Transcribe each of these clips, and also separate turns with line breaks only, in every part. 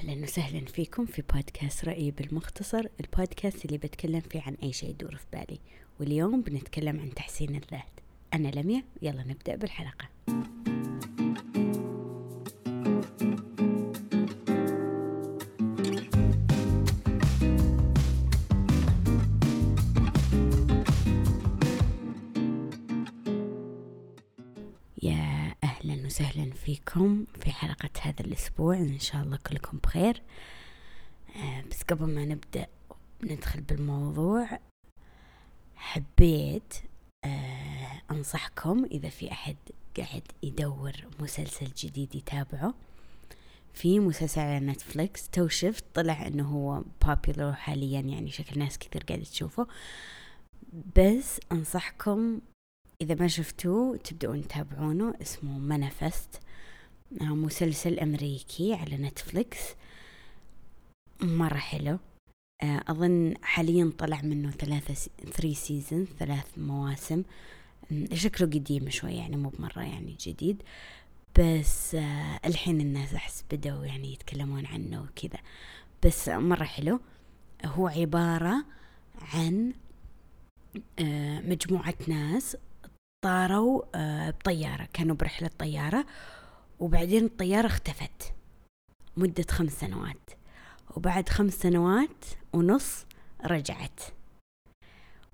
أهلا وسهلا فيكم في بودكاست رأيي بالمختصر البودكاست اللي بتكلم فيه عن أي شيء يدور في بالي. واليوم بنتكلم عن تحسين الذات. أنا لميا يلا نبدأ بالحلقة. فيكم في حلقة هذا الأسبوع. إن شاء الله كلكم بخير. آه، بس قبل ما نبدأ ندخل بالموضوع حبيت آه، أنصحكم إذا في أحد قاعد يدور مسلسل جديد يتابعه. في مسلسل على نتفليكس. تو شفت طلع إنه هو popular حاليا يعني شكل ناس كثير قاعدة تشوفه. بس أنصحكم إذا ما شفتوه تبدأون تتابعونه. اسمه Manifest مسلسل أمريكي على Netflix. مرة حلو. آه، أظن حاليا طلع منه ثلاثة three season ثلاث مواسم. شكله قديم شوي يعني مو بمرة يعني جديد. بس آه الحين الناس أحس بدأوا يعني يتكلمون عنه وكذا. بس مرة حلو. هو عبارة عن آه مجموعة ناس طاروا آه بطيارة كانوا برحلة طيارة. وبعدين الطيارة اختفت. مدة خمس سنوات. وبعد خمس سنوات ونص رجعت.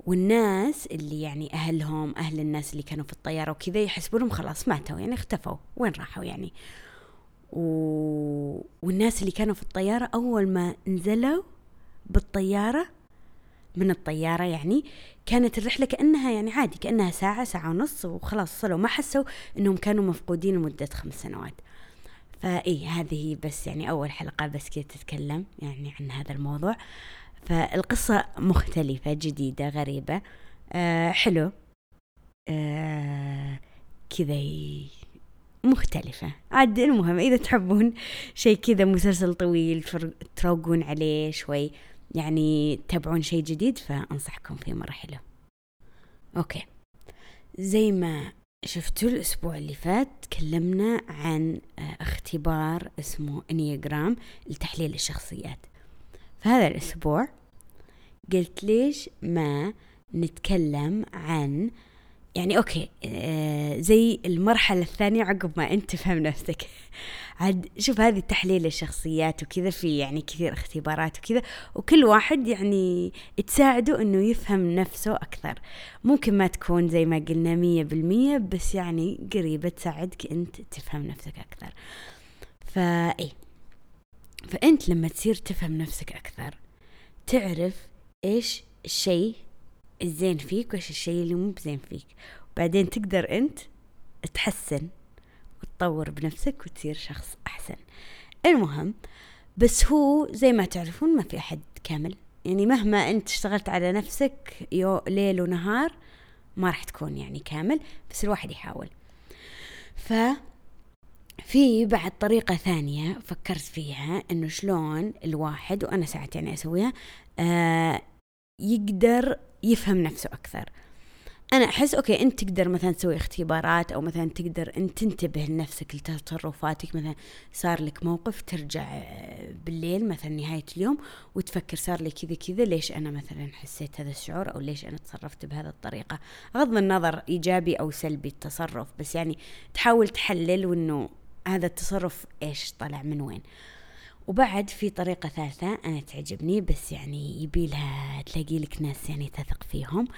والناس اللي يعني أهلهم أهل الناس اللي كانوا في الطيارة وكذا يحسبونهم خلاص ماتوا يعني اختفوا. وين راحوا يعني؟ و... والناس اللي كانوا في الطيارة أول ما نزلوا بالطيارة من الطيارة يعني كانت الرحلة كأنها يعني عادي كأنها ساعة ساعة ونص وخلاص وصلوا ما حسوا إنهم كانوا مفقودين لمدة خمس سنوات. فإيه هذه بس يعني أول حلقة بس كذا تتكلم يعني عن هذا الموضوع. فالقصة مختلفة جديدة غريبة. آه حلو. آه كذا مختلفة. عاد المهم إذا تحبون شيء كذا مسلسل طويل تروقون عليه شوي. يعني تتابعون شيء جديد فأنصحكم فيه مرة حلو. okay. زي ما شفتوا الأسبوع اللي فات تكلمنا عن آه، اختبار اسمه Enneagram لتحليل الشخصيات. فهذا الأسبوع قلت ليش ما نتكلم عن يعني okay آه زي المرحلة الثانية عقب ما أنت تفهم نفسك. عاد شوف هذه تحليل الشخصيات وكذا في يعني كثير اختبارات وكذا وكل واحد يعني تساعده إنه يفهم نفسه أكثر. ممكن ما تكون زي ما قلنا مية بالمية بس يعني قريبة تساعدك أنت تفهم نفسك أكثر. فاي فأنت لما تصير تفهم نفسك أكثر تعرف إيش الشيء الزين فيك وإيش الشيء اللي مو بزين فيك. وبعدين تقدر أنت تحسن وتطور بنفسك وتصير شخص أحسن. المهم بس هو زي ما تعرفون ما في أحد كامل. يعني مهما أنت اشتغلت على نفسك يو ليل ونهار ما راح تكون يعني كامل بس الواحد يحاول. ف في بعد طريقة ثانية فكرت فيها إنه شلون الواحد وأنا ساعات يعني أسويها آه يقدر يفهم نفسه أكثر. أنا أحس okay أنت تقدر مثلا تسوي اختبارات أو مثلا تقدر أنت تنتبه لنفسك لتصرفاتك. مثلا صار لك موقف ترجع بالليل مثلا نهاية اليوم وتفكر صار لي كذا كذا ليش أنا مثلا حسيت هذا الشعور أو ليش أنا تصرفت بهذه الطريقة؟ غض النظر إيجابي أو سلبي التصرف بس يعني تحاول تحلل وإنه هذا التصرف إيش طلع من وين؟ وبعد في طريقة ثالثة أنا تعجبني بس يعني يبي لها تلاقي لك ناس يعني تثق فيهم.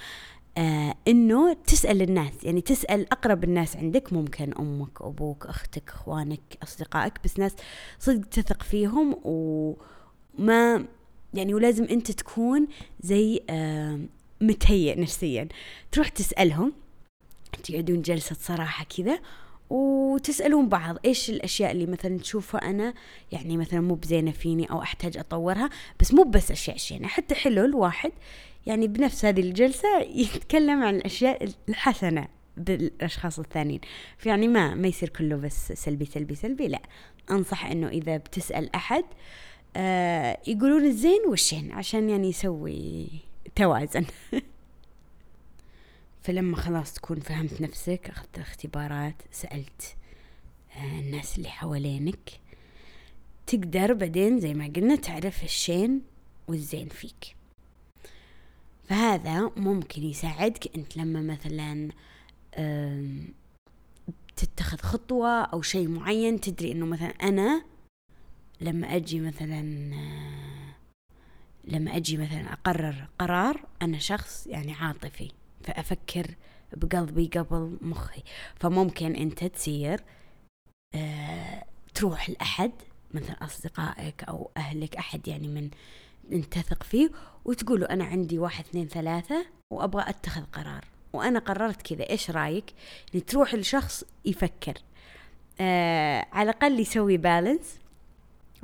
آه إنه تسأل الناس يعني تسأل أقرب الناس عندك ممكن أمك أبوك أختك إخوانك أصدقائك بس ناس صدق تثق فيهم. وما يعني ولازم أنت تكون زي آه متهيئ نفسيا. تروح تسألهم تقعدون جلسة صراحة كذا وتسألون بعض إيش الأشياء اللي مثلا تشوفها أنا؟ يعني مثلا مو بزينة فيني أو أحتاج أطورها بس مو بس أشياء شينة حتى حلو الواحد يعني بنفس هذه الجلسة يتكلم عن الأشياء الحسنة بالأشخاص الثانيين. فيعني ما ما يصير كله بس سلبي سلبي سلبي لا. أنصح إنه إذا بتسأل أحد آه يقولون الزين والشين عشان يعني يسوي توازن. فلما خلاص تكون فهمت نفسك أخذت اختبارات سألت آه، الناس اللي حوالينك تقدر بعدين زي ما قلنا تعرف الشين والزين فيك. فهذا ممكن يساعدك أنت لما مثلا تتخذ خطوة أو شيء معين تدري إنه مثلا أنا لما أجي مثلا لما أجي مثلا أقرر قرار أنا شخص يعني عاطفي. فافكر بقلبي قبل مخي. فممكن أنت تصير أه تروح لأحد مثلا أصدقائك أو أهلك أحد يعني من أنت تثق فيه وتقولوا أنا عندي واحد اثنين ثلاثة وأبغى أتخذ قرار. وأنا قررت كذا إيش رأيك؟ يعني تروح لشخص يفكر. آه على الأقل يسوي بالانس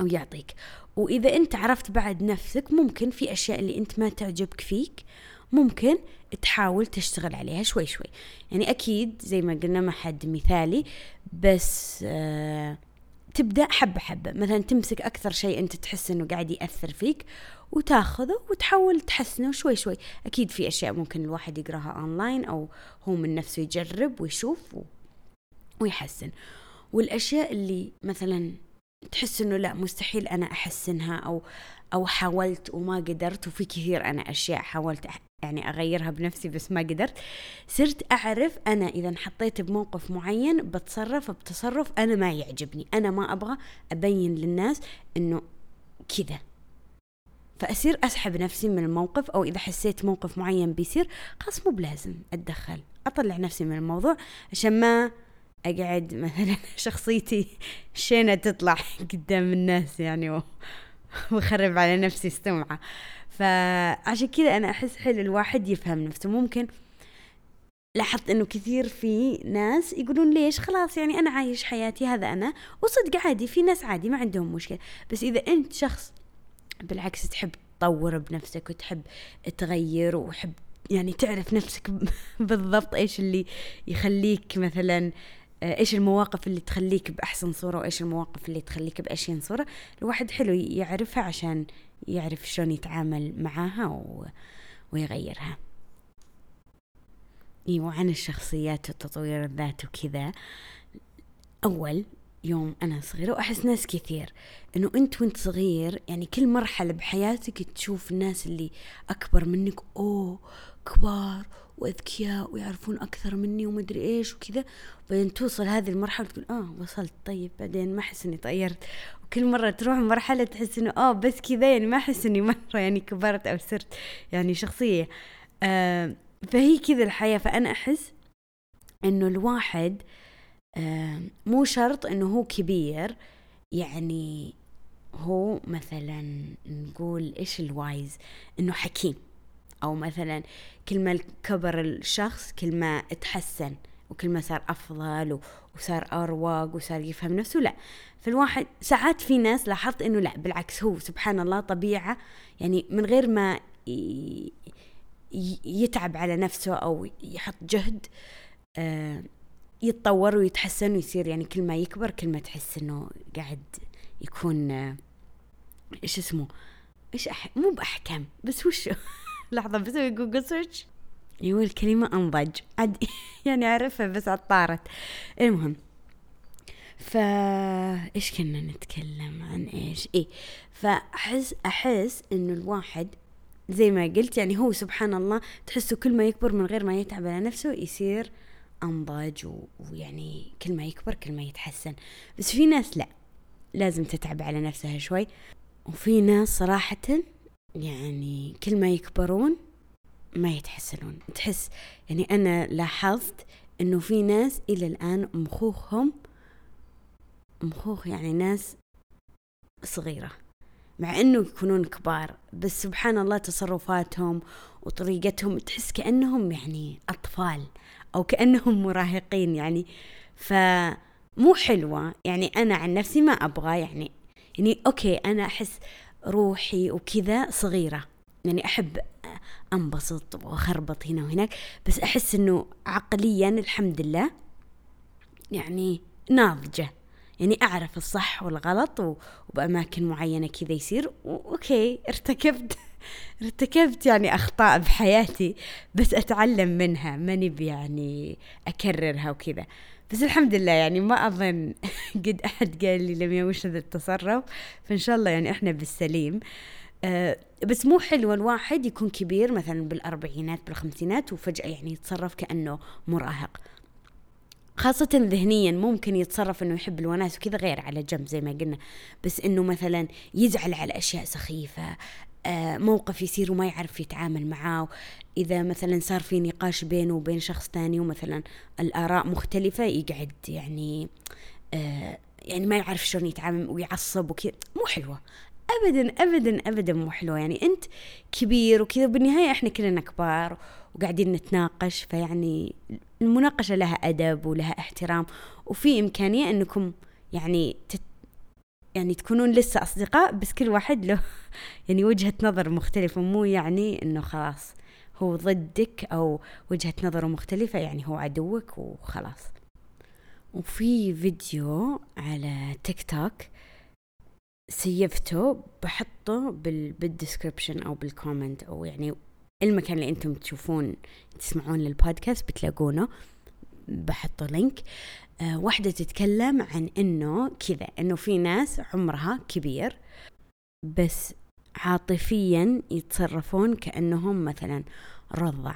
أو يعطيك وإذا أنت عرفت بعد نفسك ممكن في أشياء اللي أنت ما تعجبك فيك ممكن تحاول تشتغل عليها شوي شوي. يعني أكيد زي ما قلنا ما حد مثالي بس آه تبدأ حبة حبة. مثلا تمسك أكثر شيء أنت تحس أنه قاعد يأثر فيك وتاخذه وتحاول تحسنه شوي شوي. أكيد في أشياء ممكن الواحد يقراها أونلاين أو هو من نفسه يجرب ويشوف و... ويحسن. والأشياء اللي مثلا تحس إنه لا مستحيل أنا أحسنها أو أو حاولت وما قدرت وفي كثير أنا أشياء حاولت يعني أغيرها بنفسي بس ما قدرت. صرت أعرف أنا إذا انحطيت بموقف معين بتصرف بتصرف أنا ما يعجبني. أنا ما أبغى أبين للناس إنه كذا. فأصير أسحب نفسي من الموقف أو إذا حسيت موقف معين بيصير خلاص مو بلازم أتدخل. أطلع نفسي من الموضوع عشان ما أقعد مثلا شخصيتي شينة تطلع قدام الناس يعني وأخرب على نفسي السمعة فعشان كذا أنا أحس حلو الواحد يفهم نفسه. ممكن لاحظت إنه كثير في ناس يقولون ليش؟ خلاص يعني أنا عايش حياتي هذا أنا وصدق عادي في ناس عادي ما عندهم مشكلة. بس إذا أنت شخص بالعكس تحب تطور بنفسك وتحب تغير وحب يعني تعرف نفسك بالضبط إيش اللي يخليك مثلا إيش المواقف اللي تخليك بأحسن صورة وإيش المواقف اللي تخليك بأشين صورة؟ الواحد حلو يعرفها عشان يعرف شلون يتعامل معاها و... ويغيرها. إيوه عن الشخصيات وتطوير الذات وكذا. أول يوم أنا صغيرة وأحس ناس كثير إنه أنت وأنت صغير يعني كل مرحلة بحياتك تشوف الناس اللي أكبر منك أوه كبار وأذكياء ويعرفون أكثر مني ومدري إيش وكذا. بعدين توصل هذه المرحلة وتقول آه وصلت طيب بعدين ما أحس إني طيرت. وكل مرة تروح مرحلة تحس إنه آه بس كذا يعني ما أحس إني مرة يعني كبرت أو صرت يعني شخصية. آه فهي كذا الحياة. فأنا أحس إنه الواحد آه مو شرط إنه هو كبير. يعني هو مثلا نقول إيش الوايز؟ إنه حكيم. أو مثلا كل ما كبر الشخص كل ما تحسن وكل ما صار أفضل وصار أروق وصار يفهم نفسه. لا فالواحد ساعات في ناس لاحظت إنه لا بالعكس هو سبحان الله طبيعة. يعني من غير ما يتعب على نفسه أو يحط جهد آه، يتطور ويتحسن ويصير يعني كل ما يكبر كل ما تحس إنه قاعد يكون آه، إيش اسمه إيش أح... مو بأحكام بس وش لحظة بسوي Google search أيوه الكلمة أنضج. عاد يعني أعرفها بس طارت. المهم فا إيش كنا نتكلم عن إيش؟ إيه فأحس أحس إنه الواحد زي ما قلت يعني هو سبحان الله تحسه كل ما يكبر من غير ما يتعب على نفسه يصير أنضج ويعني كل ما يكبر كل ما يتحسن. بس في ناس لا لازم تتعب على نفسها شوي. وفي ناس صراحة يعني كل ما يكبرون ما يتحسنون. تحس يعني أنا لاحظت إنه في ناس إلى الآن مخوخهم مخوخ يعني ناس صغيرة مع إنه يكونون كبار. بس سبحان الله تصرفاتهم وطريقتهم تحس كأنهم يعني أطفال. أو كأنهم مراهقين يعني. فمو حلوة. يعني أنا عن نفسي ما أبغى يعني. يعني أوكي أنا أحس روحي وكذا صغيرة. يعني أحب أنبسط وأخربط هنا وهناك. بس أحس إنه عقليا الحمد لله يعني ناضجة. يعني أعرف الصح والغلط وبأماكن معينة كذا يصير. أوكي ارتكبت. ارتكبت يعني أخطاء بحياتي بس أتعلم منها ماني يعني أكررها وكذا. بس الحمد لله يعني ما أظن قد أحد قال لي لم يوش هذا التصرف فإن شاء الله يعني إحنا بالسليم. أه بس مو حلو الواحد يكون كبير مثلا بالأربعينات بالخمسينات وفجأة يعني يتصرف كأنه مراهق. خاصة ذهنيا ممكن يتصرف إنه يحب الوناس وكذا غير على جنب زي ما قلنا. بس إنه مثلا يزعل على أشياء سخيفة موقف يصير وما يعرف يتعامل معاه. إذا مثلا صار في نقاش بينه وبين شخص ثاني ومثلا الآراء مختلفة يقعد يعني آه يعني ما يعرف شلون يتعامل ويعصب وكذا. مو حلوة. ابدا ابدا ابدا مو حلوة. يعني أنت كبير وكذا بالنهايه إحنا كلنا كبار وقاعدين نتناقش. فيعني المناقشة لها أدب ولها احترام. وفي إمكانية إنكم يعني تت يعني تكونون لسه أصدقاء بس كل واحد له يعني وجهة نظر مختلفة مو يعني إنه خلاص هو ضدك أو وجهة نظره مختلفة يعني هو عدوك وخلاص. وفي فيديو على تيك توك سيفته بحطه بال بال description أو بال comment أو يعني المكان اللي أنتم تشوفون تسمعون للبودكاست بتلاقونه. بحطه link واحدة تتكلم عن إنه كذا إنه في ناس عمرها كبير بس عاطفيا يتصرفون كأنهم مثلا رضع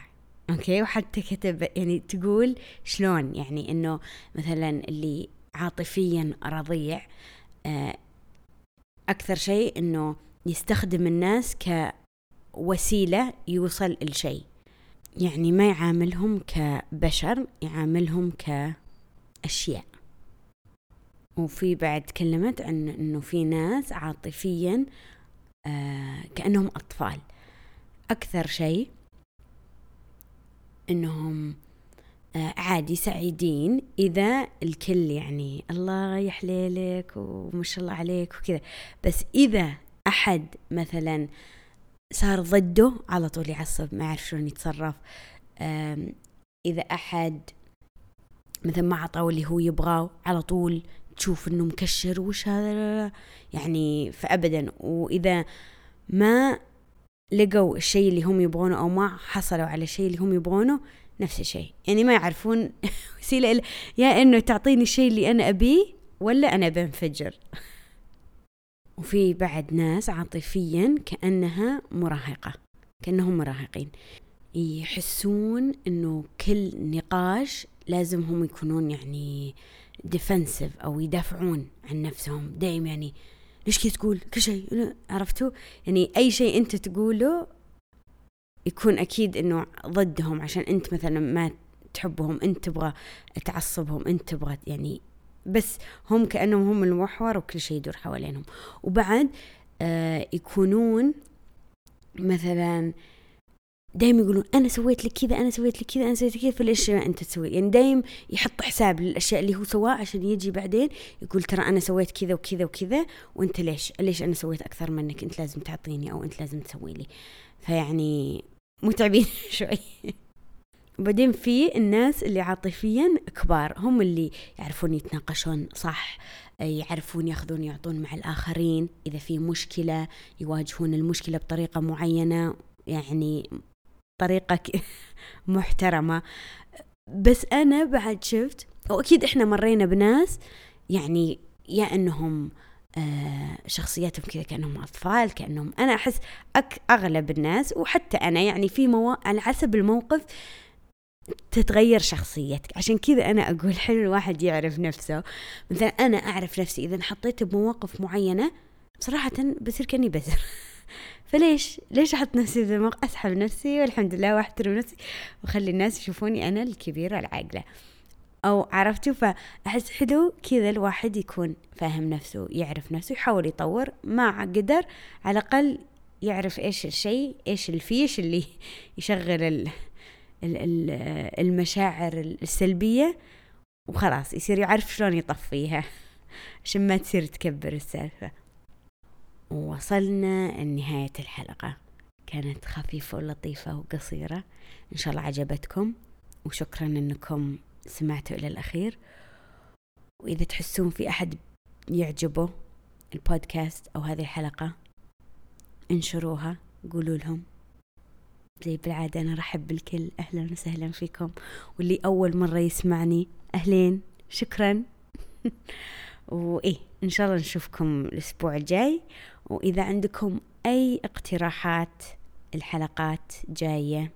okay؟ وحتى كتب يعني تقول شلون؟ يعني إنه مثلا اللي عاطفيا رضيع أه أكثر شيء إنه يستخدم الناس كوسيلة يوصل لشيء يعني ما يعاملهم كبشر يعاملهم كأشياء وفي بعد تكلمت عن إنه في ناس عاطفيا آه كأنهم أطفال. أكثر شيء إنهم آه عادي سعيدين إذا الكل يعني الله يحليلك وما شاء الله عليك وكذا. بس إذا أحد مثلا صار ضده على طول يعصب ما يعرف شلون يتصرف. إذا أحد مثلا ما عطاه اللي هو يبغاه على طول تشوف إنه مكشر وش هذا يعني فابدا. وإذا ما لقوا الشيء اللي هم يبغونه أو ما حصلوا على الشيء اللي هم يبغونه نفس الشيء. يعني ما يعرفون وسيلة يا إنه تعطيني الشيء اللي أنا أبيه ولا أنا بنفجر. وفي بعد ناس عاطفيا كأنها مراهقة كأنهم مراهقين. يحسون إنه كل نقاش لازم هم يكونون يعني ديفنسيف أو يدافعون عن نفسهم. دايم يعني ليش كذا تقول؟ كل شيء. عرفتوا؟ يعني أي شيء أنت تقوله يكون أكيد إنه ضدهم عشان أنت مثلا ما تحبهم أنت تبغى تعصبهم أنت تبغى يعني بس هم كأنهم هم المحور وكل شيء يدور حوالينهم. وبعد آه يكونون مثلا دايما يقولون أنا سويت لك كذا أنا سويت لك كذا أنا سويت لك كذا فليش ما أنت تسوي. يعني دايم يحط حساب للأشياء اللي هو سواها عشان يجي بعدين يقول ترى أنا سويت كذا وكذا وكذا وأنت ليش؟ ليش أنا سويت أكثر منك؟ أنت لازم تعطيني أو أنت لازم تسوي لي. فيعني متعبين شوي. وبعدين في الناس اللي عاطفيا كبار هم اللي يعرفون يتناقشون صح يعرفون يأخذون يعطون مع الآخرين إذا في مشكلة يواجهون المشكلة بطريقة معينة. يعني طريقة محترمة. بس أنا بعد شفت وأكيد إحنا مرينا بناس يعني يا أنهم آه شخصياتهم كذا كأنهم أطفال كأنهم أنا أحس أك أغلب الناس وحتى أنا يعني في موا... على حسب الموقف تتغير شخصيتك. عشان كذا أنا أقول حلو الواحد يعرف نفسه. مثلا أنا أعرف نفسي إذا انحطيت بمواقف معينة صراحة بصير كأني بزر. فليش؟ ليش أحط نفسي في الموقف؟ أسحب نفسي والحمد لله وأحترم نفسي وأخلي الناس يشوفوني أنا الكبيرة العاقلة. أو عرفتوا فأحس حلو كذا الواحد يكون فاهم نفسه يعرف نفسه يحاول يطور ما قدر على الأقل يعرف إيش الشيء إيش الفيش اللي يشغل ال ال المشاعر السلبية. وخلاص يصير يعرف شلون يطفيها عشان ما تصير تكبر السالفة. ووصلنا لنهاية الحلقة. كانت خفيفة ولطيفة وقصيرة. إن شاء الله عجبتكم. وشكرا أنكم سمعتوا إلى الأخير. وإذا تحسون في أحد يعجبه البودكاست أو هذه الحلقة انشروها. قولوا لهم. زي بالعادة أنا رحب بالكل. أهلا وسهلا فيكم. واللي أول مرة يسمعني أهلين. شكرا. وإيه إن شاء الله نشوفكم الأسبوع الجاي. وإذا عندكم أي اقتراحات الحلقات جاية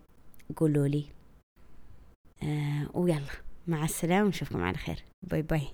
قولوا لي. آه ويلا مع السلامة ونشوفكم على خير. باي باي.